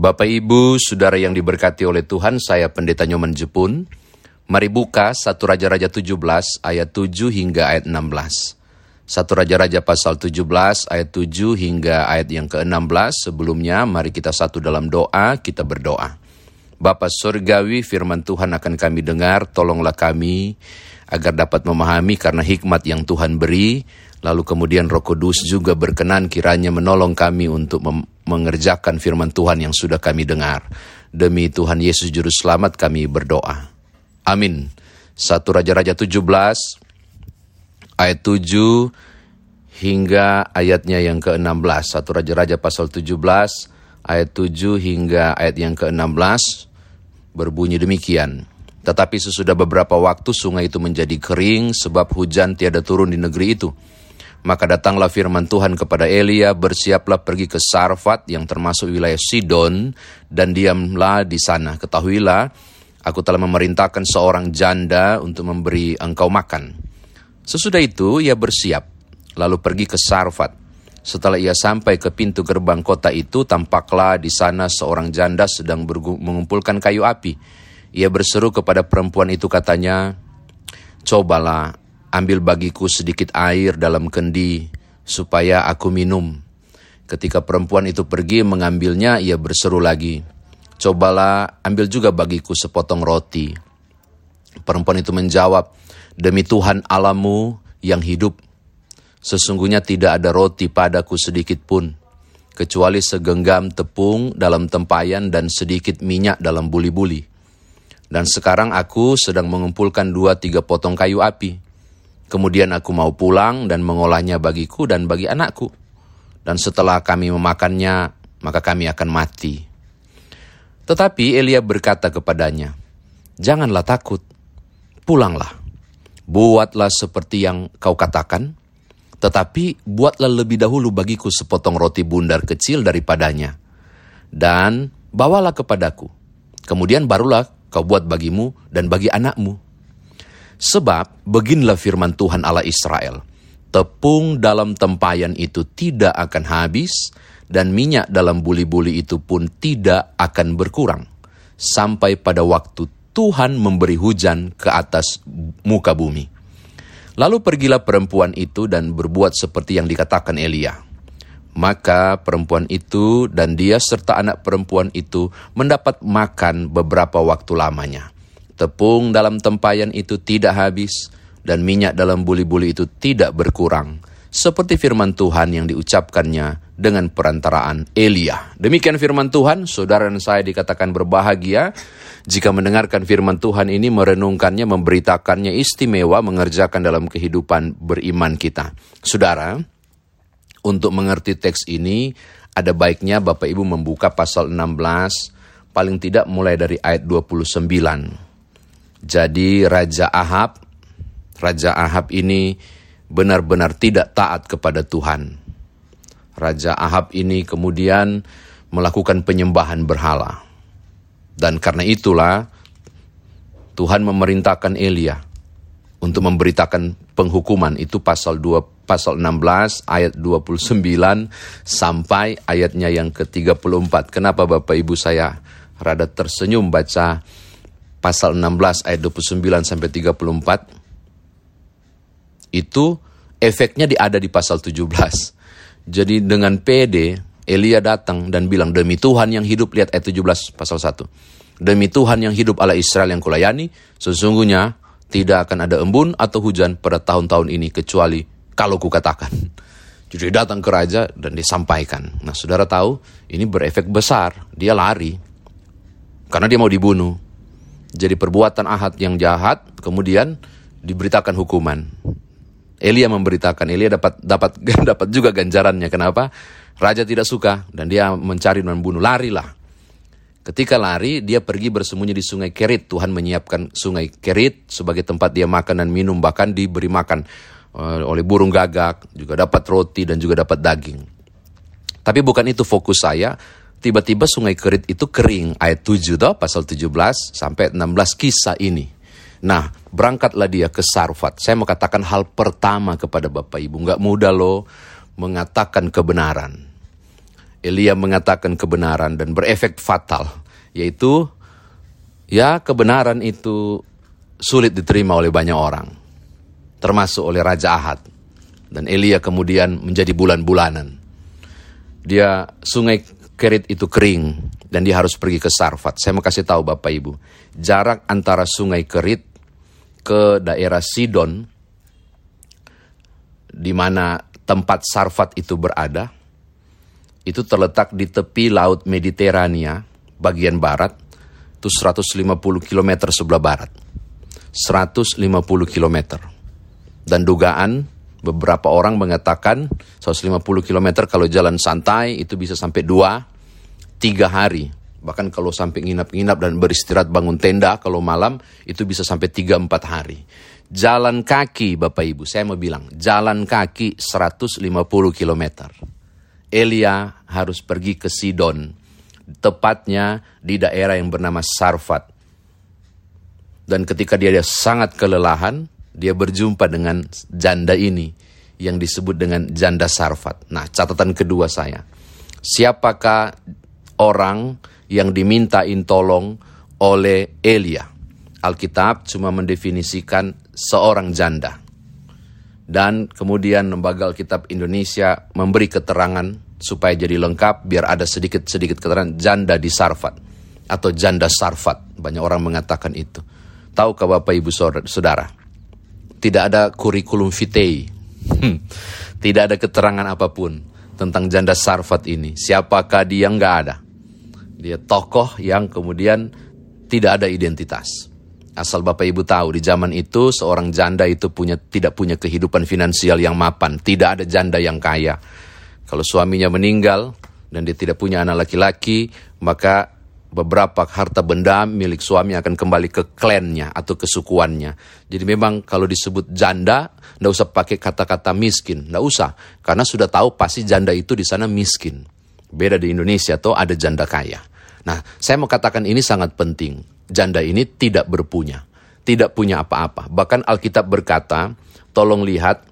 Bapak Ibu, Saudara yang diberkati oleh Tuhan, saya Pendeta Nyoman Jepun. Mari buka 1 Raja-Raja 17 ayat 7 hingga ayat 16. 1 Raja-Raja pasal 17 ayat 7 hingga ayat yang ke-16. Sebelumnya mari kita satu dalam doa, kita berdoa. Bapa Surgawi, firman Tuhan akan kami dengar, tolonglah kami agar dapat memahami karena hikmat yang Tuhan beri, lalu kemudian Roh Kudus juga berkenan kiranya menolong kami untuk mengerjakan firman Tuhan yang sudah kami dengar. Demi Tuhan Yesus Juru Selamat kami berdoa. Amin. 1 Raja-Raja 17 ayat 7 hingga ayatnya yang ke-16. 1 Raja-Raja pasal 17 ayat 7 hingga ayat yang ke-16 berbunyi demikian. Tetapi sesudah beberapa waktu sungai itu menjadi kering sebab hujan tiada turun di negeri itu. Maka datanglah firman Tuhan kepada Elia, bersiaplah pergi ke Sarfat yang termasuk wilayah Sidon dan diamlah di sana. Ketahuilah, aku telah memerintahkan seorang janda untuk memberi engkau makan. Sesudah itu ia bersiap, lalu pergi ke Sarfat. Setelah ia sampai ke pintu gerbang kota itu, tampaklah di sana seorang janda sedang mengumpulkan kayu api. Ia berseru kepada perempuan itu katanya, Cobalah ambil bagiku sedikit air dalam kendi supaya aku minum. Ketika perempuan itu pergi mengambilnya, ia berseru lagi, Cobalah ambil juga bagiku sepotong roti. Perempuan itu menjawab, Demi Tuhan alamu yang hidup, sesungguhnya tidak ada roti padaku sedikit pun, kecuali segenggam tepung dalam tempayan dan sedikit minyak dalam buli-buli. Dan sekarang aku sedang mengumpulkan dua tiga potong kayu api. Kemudian aku mau pulang dan mengolahnya bagiku dan bagi anakku. Dan setelah kami memakannya, maka kami akan mati. Tetapi Elia berkata kepadanya, Janganlah takut, pulanglah. Buatlah seperti yang kau katakan, tetapi buatlah lebih dahulu bagiku sepotong roti bundar kecil daripadanya. Dan bawalah kepadaku. Kemudian barulah kau buat bagimu dan bagi anakmu. Sebab beginilah firman Tuhan Allah Israel, tepung dalam tempayan itu tidak akan habis, dan minyak dalam buli-buli itu pun tidak akan berkurang, sampai pada waktu Tuhan memberi hujan ke atas muka bumi. Lalu pergilah perempuan itu dan berbuat seperti yang dikatakan Elia maka perempuan itu dan dia serta anak perempuan itu mendapat makan beberapa waktu lamanya. Tepung dalam tempayan itu tidak habis, dan minyak dalam buli-buli itu tidak berkurang. Seperti firman Tuhan yang diucapkannya dengan perantaraan Elia. Demikian firman Tuhan, saudara dan saya dikatakan berbahagia jika mendengarkan firman Tuhan ini, merenungkannya, memberitakannya istimewa, mengerjakan dalam kehidupan beriman kita. Saudara, untuk mengerti teks ini, ada baiknya Bapak Ibu membuka pasal 16, paling tidak mulai dari ayat 29. Jadi Raja Ahab, Raja Ahab ini benar-benar tidak taat kepada Tuhan. Raja Ahab ini kemudian melakukan penyembahan berhala. Dan karena itulah Tuhan memerintahkan Elia untuk memberitakan penghukuman itu pasal 2 pasal 16 ayat 29 sampai ayatnya yang ke-34. Kenapa Bapak Ibu saya rada tersenyum baca pasal 16 ayat 29 sampai 34? Itu efeknya ada di pasal 17. Jadi dengan PD Elia datang dan bilang demi Tuhan yang hidup lihat ayat 17 pasal 1. Demi Tuhan yang hidup Allah Israel yang kulayani, sesungguhnya tidak akan ada embun atau hujan pada tahun-tahun ini kecuali kalau kukatakan. Jadi datang ke raja dan disampaikan. Nah saudara tahu ini berefek besar. Dia lari karena dia mau dibunuh. Jadi perbuatan Ahad yang jahat kemudian diberitakan hukuman. Elia memberitakan, Elia dapat dapat dapat juga ganjarannya. Kenapa? Raja tidak suka dan dia mencari dan membunuh. Larilah. Ketika lari, dia pergi bersembunyi di sungai Kerit. Tuhan menyiapkan sungai Kerit sebagai tempat dia makan dan minum, bahkan diberi makan Eh, oleh burung gagak, juga dapat roti dan juga dapat daging. Tapi bukan itu fokus saya. Tiba-tiba sungai Kerit itu kering. Ayat 7 toh, pasal 17 sampai 16 kisah ini. Nah, berangkatlah dia ke Sarfat. Saya mau katakan hal pertama kepada Bapak Ibu. Nggak mudah loh mengatakan kebenaran. Elia mengatakan kebenaran dan berefek fatal, yaitu ya kebenaran itu sulit diterima oleh banyak orang, termasuk oleh Raja Ahad. Dan Elia kemudian menjadi bulan-bulanan. Dia sungai Kerit itu kering dan dia harus pergi ke Sarfat. Saya mau kasih tahu Bapak Ibu, jarak antara sungai Kerit ke daerah Sidon di mana tempat Sarfat itu berada, itu terletak di tepi Laut Mediterania bagian barat, itu 150 km sebelah barat. 150 km. Dan dugaan beberapa orang mengatakan 150 km kalau jalan santai itu bisa sampai 2 3 hari. Bahkan kalau sampai nginap-nginap dan beristirahat bangun tenda kalau malam itu bisa sampai 3 4 hari. Jalan kaki Bapak Ibu, saya mau bilang, jalan kaki 150 km. Elia harus pergi ke Sidon, tepatnya di daerah yang bernama Sarfat. Dan ketika dia, dia sangat kelelahan, dia berjumpa dengan janda ini yang disebut dengan janda Sarfat. Nah, catatan kedua saya. Siapakah orang yang dimintain tolong oleh Elia? Alkitab cuma mendefinisikan seorang janda. Dan kemudian lembaga Alkitab Indonesia memberi keterangan supaya jadi lengkap biar ada sedikit-sedikit keterangan janda di Sarfat atau janda Sarfat. Banyak orang mengatakan itu. Tahukah Bapak Ibu Saudara? Tidak ada kurikulum vitae. Hmm. Tidak ada keterangan apa pun tentang janda Sarfat ini. Siapakah dia? Nggak ada. Dia tokoh yang kemudian tidak ada identitas. Asal Bapak Ibu tahu di zaman itu seorang janda itu punya tidak punya kehidupan finansial yang mapan, tidak ada janda yang kaya. Kalau suaminya meninggal dan dia tidak punya anak laki-laki, maka beberapa harta benda milik suami akan kembali ke klannya atau kesukuannya. Jadi memang kalau disebut janda, tidak usah pakai kata-kata miskin, tidak usah, karena sudah tahu pasti janda itu di sana miskin. Beda di Indonesia atau ada janda kaya. Nah, saya mau katakan ini sangat penting janda ini tidak berpunya, tidak punya apa-apa. Bahkan Alkitab berkata, tolong lihat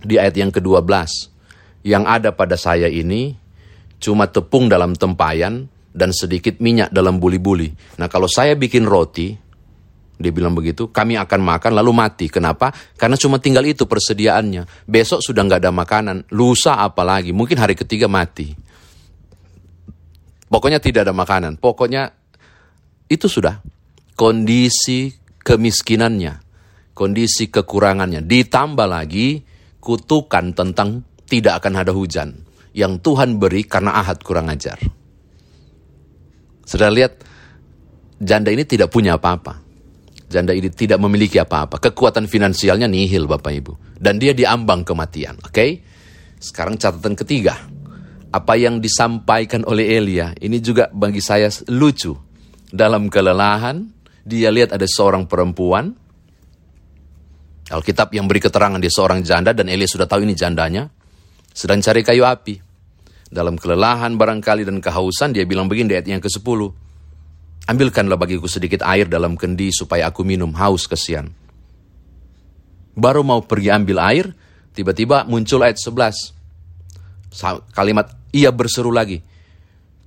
di ayat yang ke-12, yang ada pada saya ini cuma tepung dalam tempayan dan sedikit minyak dalam buli-buli. Nah kalau saya bikin roti, dia bilang begitu, kami akan makan lalu mati. Kenapa? Karena cuma tinggal itu persediaannya. Besok sudah nggak ada makanan, lusa apalagi, mungkin hari ketiga mati. Pokoknya tidak ada makanan. Pokoknya itu sudah kondisi kemiskinannya, kondisi kekurangannya. Ditambah lagi kutukan tentang tidak akan ada hujan yang Tuhan beri karena Ahad kurang ajar. Sudah lihat, janda ini tidak punya apa-apa. Janda ini tidak memiliki apa-apa. Kekuatan finansialnya nihil Bapak Ibu. Dan dia diambang kematian. Oke? Okay? Sekarang catatan ketiga. Apa yang disampaikan oleh Elia ini juga bagi saya lucu dalam kelelahan, dia lihat ada seorang perempuan. Alkitab yang beri keterangan dia seorang janda dan Elia sudah tahu ini jandanya. Sedang cari kayu api. Dalam kelelahan barangkali dan kehausan dia bilang begini di ayat yang ke-10. Ambilkanlah bagiku sedikit air dalam kendi supaya aku minum haus kesian. Baru mau pergi ambil air, tiba-tiba muncul ayat 11. Kalimat ia berseru lagi.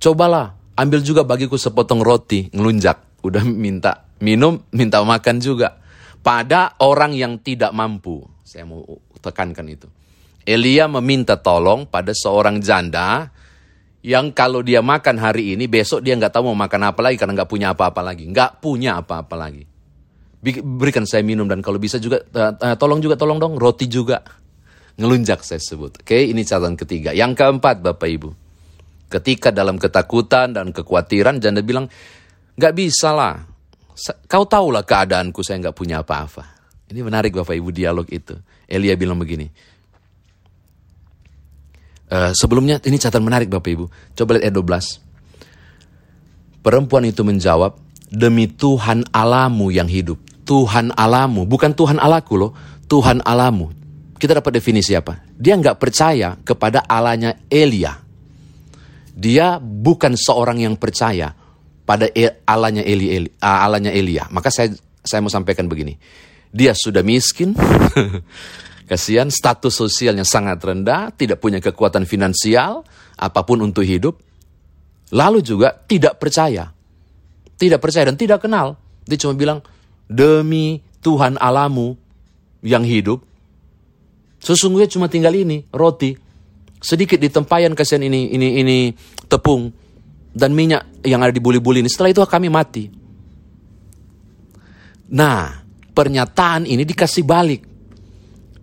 Cobalah ambil juga bagiku sepotong roti, ngelunjak. Udah minta minum, minta makan juga. Pada orang yang tidak mampu. Saya mau tekankan itu. Elia meminta tolong pada seorang janda yang kalau dia makan hari ini, besok dia nggak tahu mau makan apa lagi karena nggak punya apa-apa lagi. Nggak punya apa-apa lagi. Berikan saya minum dan kalau bisa juga, uh, tolong juga, tolong dong, roti juga. Ngelunjak saya sebut. Oke, ini catatan ketiga. Yang keempat, Bapak Ibu. Ketika dalam ketakutan dan kekhawatiran, janda bilang, gak bisa lah. Kau tahulah keadaanku, saya gak punya apa-apa. Ini menarik Bapak Ibu dialog itu. Elia bilang begini. Uh, sebelumnya ini catatan menarik Bapak Ibu. Coba lihat ayat 12. Perempuan itu menjawab, demi Tuhan alamu yang hidup. Tuhan alamu, bukan Tuhan alaku loh. Tuhan alamu. Kita dapat definisi apa? Dia nggak percaya kepada alanya Elia. Dia bukan seorang yang percaya pada e, alanya Eli, Eli alanya Elia. Maka saya saya mau sampaikan begini. Dia sudah miskin. Kasihan status sosialnya sangat rendah, tidak punya kekuatan finansial, apa pun untuk hidup. Lalu juga tidak percaya. Tidak percaya dan tidak kenal. Dia cuma bilang, demi Tuhan alamu yang hidup, sesungguhnya cuma tinggal ini, roti. Sedikit di tempayan kasihan ini, ini, ini tepung dan minyak yang ada di buli-buli ini. Setelah itu kami mati. Nah, pernyataan ini dikasih balik.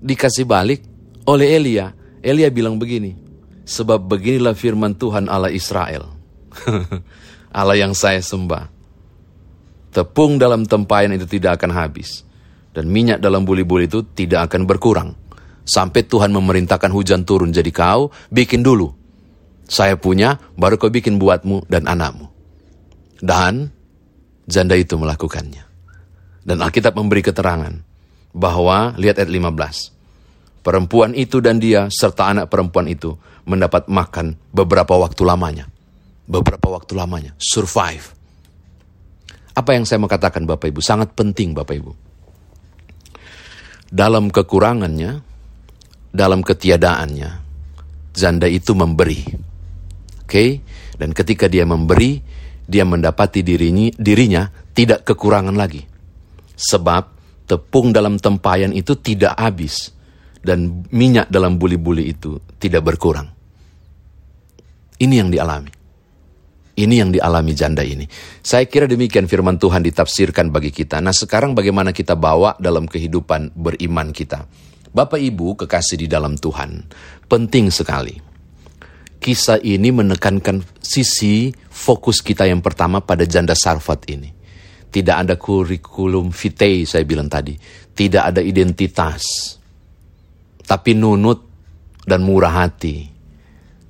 Dikasih balik oleh Elia. Elia bilang begini, sebab beginilah firman Tuhan Allah Israel. Allah yang saya sembah. Tepung dalam tempayan itu tidak akan habis. Dan minyak dalam buli-buli itu tidak akan berkurang Sampai Tuhan memerintahkan hujan turun, jadi kau bikin dulu. Saya punya, baru kau bikin buatmu dan anakmu. Dan janda itu melakukannya. Dan Alkitab memberi keterangan bahwa, lihat ayat 15. Perempuan itu dan dia serta anak perempuan itu mendapat makan beberapa waktu lamanya. Beberapa waktu lamanya. Survive. Apa yang saya mau katakan Bapak Ibu? Sangat penting Bapak Ibu. Dalam kekurangannya, dalam ketiadaannya, janda itu memberi. Oke? Okay? Dan ketika dia memberi, dia mendapati dirinya, dirinya tidak kekurangan lagi. Sebab tepung dalam tempayan itu tidak habis dan minyak dalam buli-buli itu tidak berkurang. Ini yang dialami. Ini yang dialami janda ini. Saya kira demikian firman Tuhan ditafsirkan bagi kita. Nah sekarang bagaimana kita bawa dalam kehidupan beriman kita. Bapak Ibu kekasih di dalam Tuhan, penting sekali. Kisah ini menekankan sisi fokus kita yang pertama pada janda sarfat ini. Tidak ada kurikulum vitae saya bilang tadi. Tidak ada identitas. Tapi nunut dan murah hati.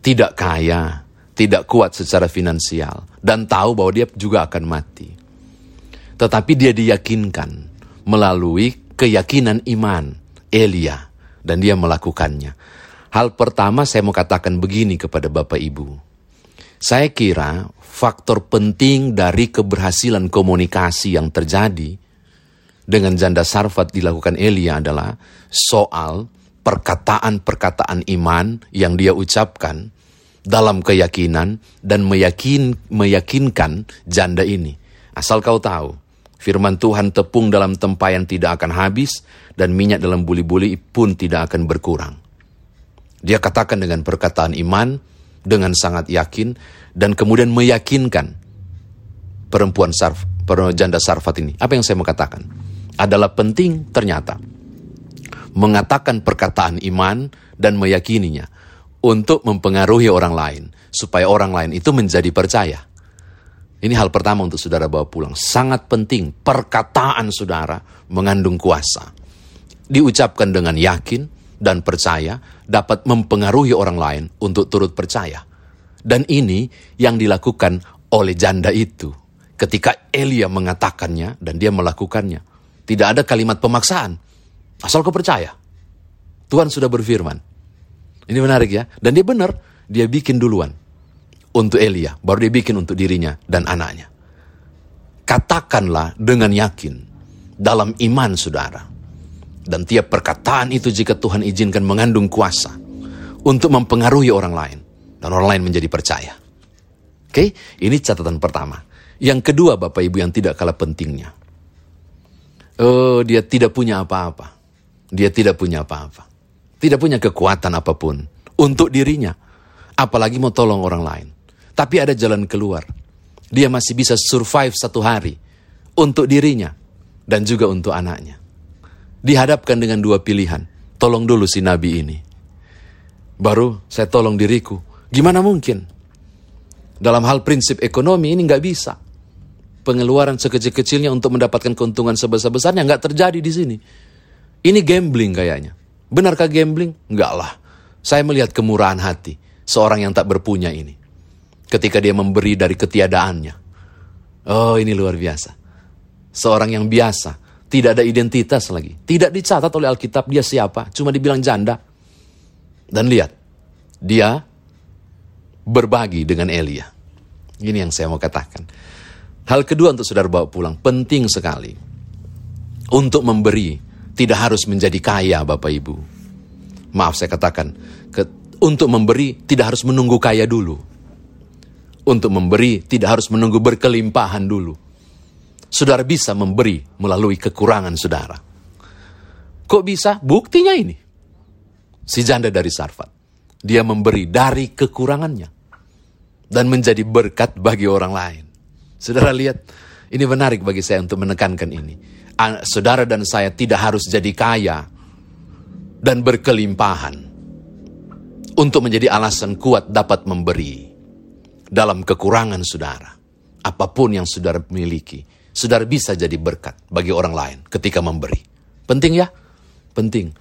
Tidak kaya, tidak kuat secara finansial. Dan tahu bahwa dia juga akan mati. Tetapi dia diyakinkan melalui keyakinan iman Elia dan dia melakukannya. Hal pertama saya mau katakan begini kepada Bapak Ibu. Saya kira faktor penting dari keberhasilan komunikasi yang terjadi dengan janda sarfat dilakukan Elia adalah soal perkataan-perkataan iman yang dia ucapkan dalam keyakinan dan meyakin, meyakinkan janda ini. Asal kau tahu, Firman Tuhan tepung dalam tempayan tidak akan habis dan minyak dalam buli-buli pun tidak akan berkurang. Dia katakan dengan perkataan iman, dengan sangat yakin, dan kemudian meyakinkan perempuan sarf, janda sarfat ini. Apa yang saya mau katakan? Adalah penting ternyata mengatakan perkataan iman dan meyakininya untuk mempengaruhi orang lain, supaya orang lain itu menjadi percaya. Ini hal pertama untuk saudara bawa pulang. Sangat penting perkataan saudara mengandung kuasa. Diucapkan dengan yakin dan percaya dapat mempengaruhi orang lain untuk turut percaya. Dan ini yang dilakukan oleh janda itu. Ketika Elia mengatakannya dan dia melakukannya. Tidak ada kalimat pemaksaan. Asal kau percaya. Tuhan sudah berfirman. Ini menarik ya. Dan dia benar. Dia bikin duluan untuk Elia, baru dia bikin untuk dirinya dan anaknya. Katakanlah dengan yakin dalam iman saudara. Dan tiap perkataan itu jika Tuhan izinkan mengandung kuasa untuk mempengaruhi orang lain. Dan orang lain menjadi percaya. Oke, ini catatan pertama. Yang kedua Bapak Ibu yang tidak kalah pentingnya. Oh, dia tidak punya apa-apa. Dia tidak punya apa-apa. Tidak punya kekuatan apa pun untuk dirinya. Apalagi mau tolong orang lain. Tapi ada jalan keluar. Dia masih bisa survive satu hari untuk dirinya dan juga untuk anaknya. Dihadapkan dengan dua pilihan. Tolong dulu si nabi ini. Baru saya tolong diriku. Gimana mungkin? Dalam hal prinsip ekonomi ini nggak bisa. Pengeluaran sekecil-kecilnya untuk mendapatkan keuntungan sebesar-besarnya nggak terjadi di sini. Ini gambling kayaknya. Benarkah gambling? Enggak lah. Saya melihat kemurahan hati seorang yang tak berpunya ini ketika dia memberi dari ketiadaannya. Oh, ini luar biasa. Seorang yang biasa, tidak ada identitas lagi. Tidak dicatat oleh Alkitab dia siapa, cuma dibilang janda. Dan lihat, dia berbagi dengan Elia. Ini yang saya mau katakan. Hal kedua untuk saudara bawa pulang, penting sekali. Untuk memberi, tidak harus menjadi kaya Bapak Ibu. Maaf saya katakan, ke, untuk memberi tidak harus menunggu kaya dulu. Untuk memberi tidak harus menunggu berkelimpahan dulu. Saudara bisa memberi melalui kekurangan saudara. Kok bisa? Buktinya ini. Si janda dari Sarfat. Dia memberi dari kekurangannya. Dan menjadi berkat bagi orang lain. Saudara lihat, ini menarik bagi saya untuk menekankan ini. Saudara dan saya tidak harus jadi kaya dan berkelimpahan untuk menjadi alasan kuat dapat memberi dalam kekurangan saudara. Apa pun yang saudara miliki, saudara bisa jadi berkat bagi orang lain ketika memberi. Penting ya? Penting.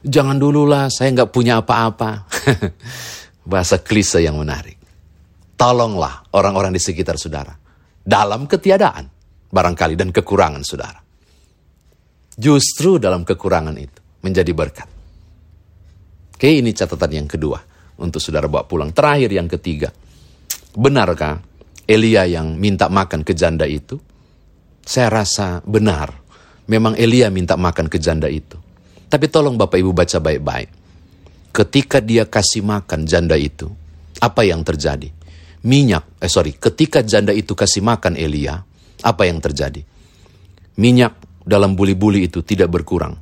Jangan dululah saya nggak punya apa-apa. Bahasa klise yang menarik. Tolonglah orang-orang di sekitar saudara. Dalam ketiadaan, barangkali, dan kekurangan saudara. Justru dalam kekurangan itu menjadi berkat. Oke, ini catatan yang kedua untuk saudara bawa pulang. Terakhir yang ketiga. Benarkah Elia yang minta makan ke janda itu? Saya rasa benar. Memang Elia minta makan ke janda itu. Tapi tolong Bapak Ibu baca baik-baik. Ketika dia kasih makan janda itu, apa yang terjadi? Minyak, eh sorry, ketika janda itu kasih makan Elia, apa yang terjadi? Minyak dalam buli-buli itu tidak berkurang.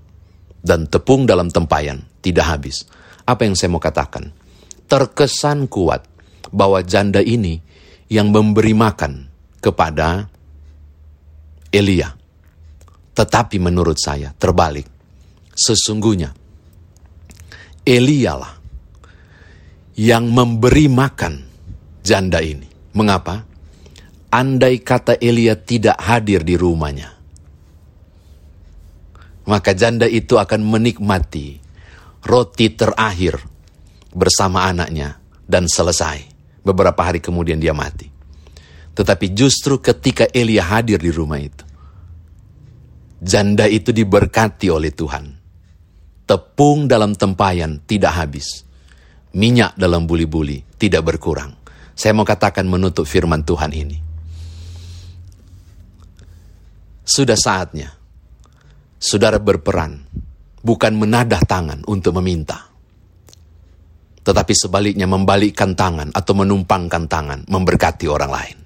Dan tepung dalam tempayan tidak habis. Apa yang saya mau katakan? Terkesan kuat bahwa janda ini yang memberi makan kepada Elia. Tetapi menurut saya terbalik sesungguhnya Elialah yang memberi makan janda ini. Mengapa? Andai kata Elia tidak hadir di rumahnya, maka janda itu akan menikmati roti terakhir bersama anaknya dan selesai. Beberapa hari kemudian dia mati. Tetapi justru ketika Elia hadir di rumah itu, janda itu diberkati oleh Tuhan tepung dalam tempayan tidak habis. Minyak dalam buli-buli tidak berkurang. Saya mau katakan menutup firman Tuhan ini. Sudah saatnya saudara berperan, bukan menadah tangan untuk meminta. Tetapi sebaliknya membalikkan tangan atau menumpangkan tangan memberkati orang lain.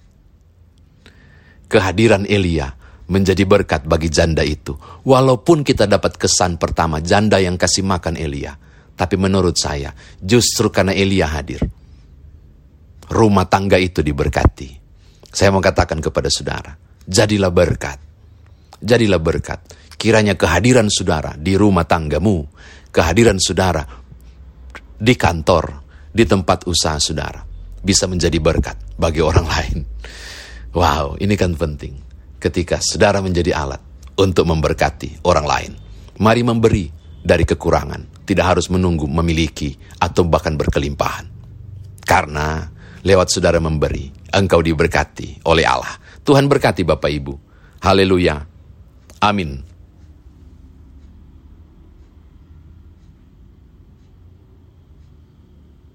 Kehadiran Elia menjadi berkat bagi janda itu. Walaupun kita dapat kesan pertama janda yang kasih makan Elia. Tapi menurut saya justru karena Elia hadir. Rumah tangga itu diberkati. Saya mau katakan kepada saudara. Jadilah berkat. Jadilah berkat. Kiranya kehadiran saudara di rumah tanggamu. Kehadiran saudara di kantor. Di tempat usaha saudara. Bisa menjadi berkat bagi orang lain. Wow, ini kan penting ketika saudara menjadi alat untuk memberkati orang lain. Mari memberi dari kekurangan, tidak harus menunggu memiliki atau bahkan berkelimpahan. Karena lewat saudara memberi, engkau diberkati oleh Allah. Tuhan berkati Bapak Ibu. Haleluya. Amin.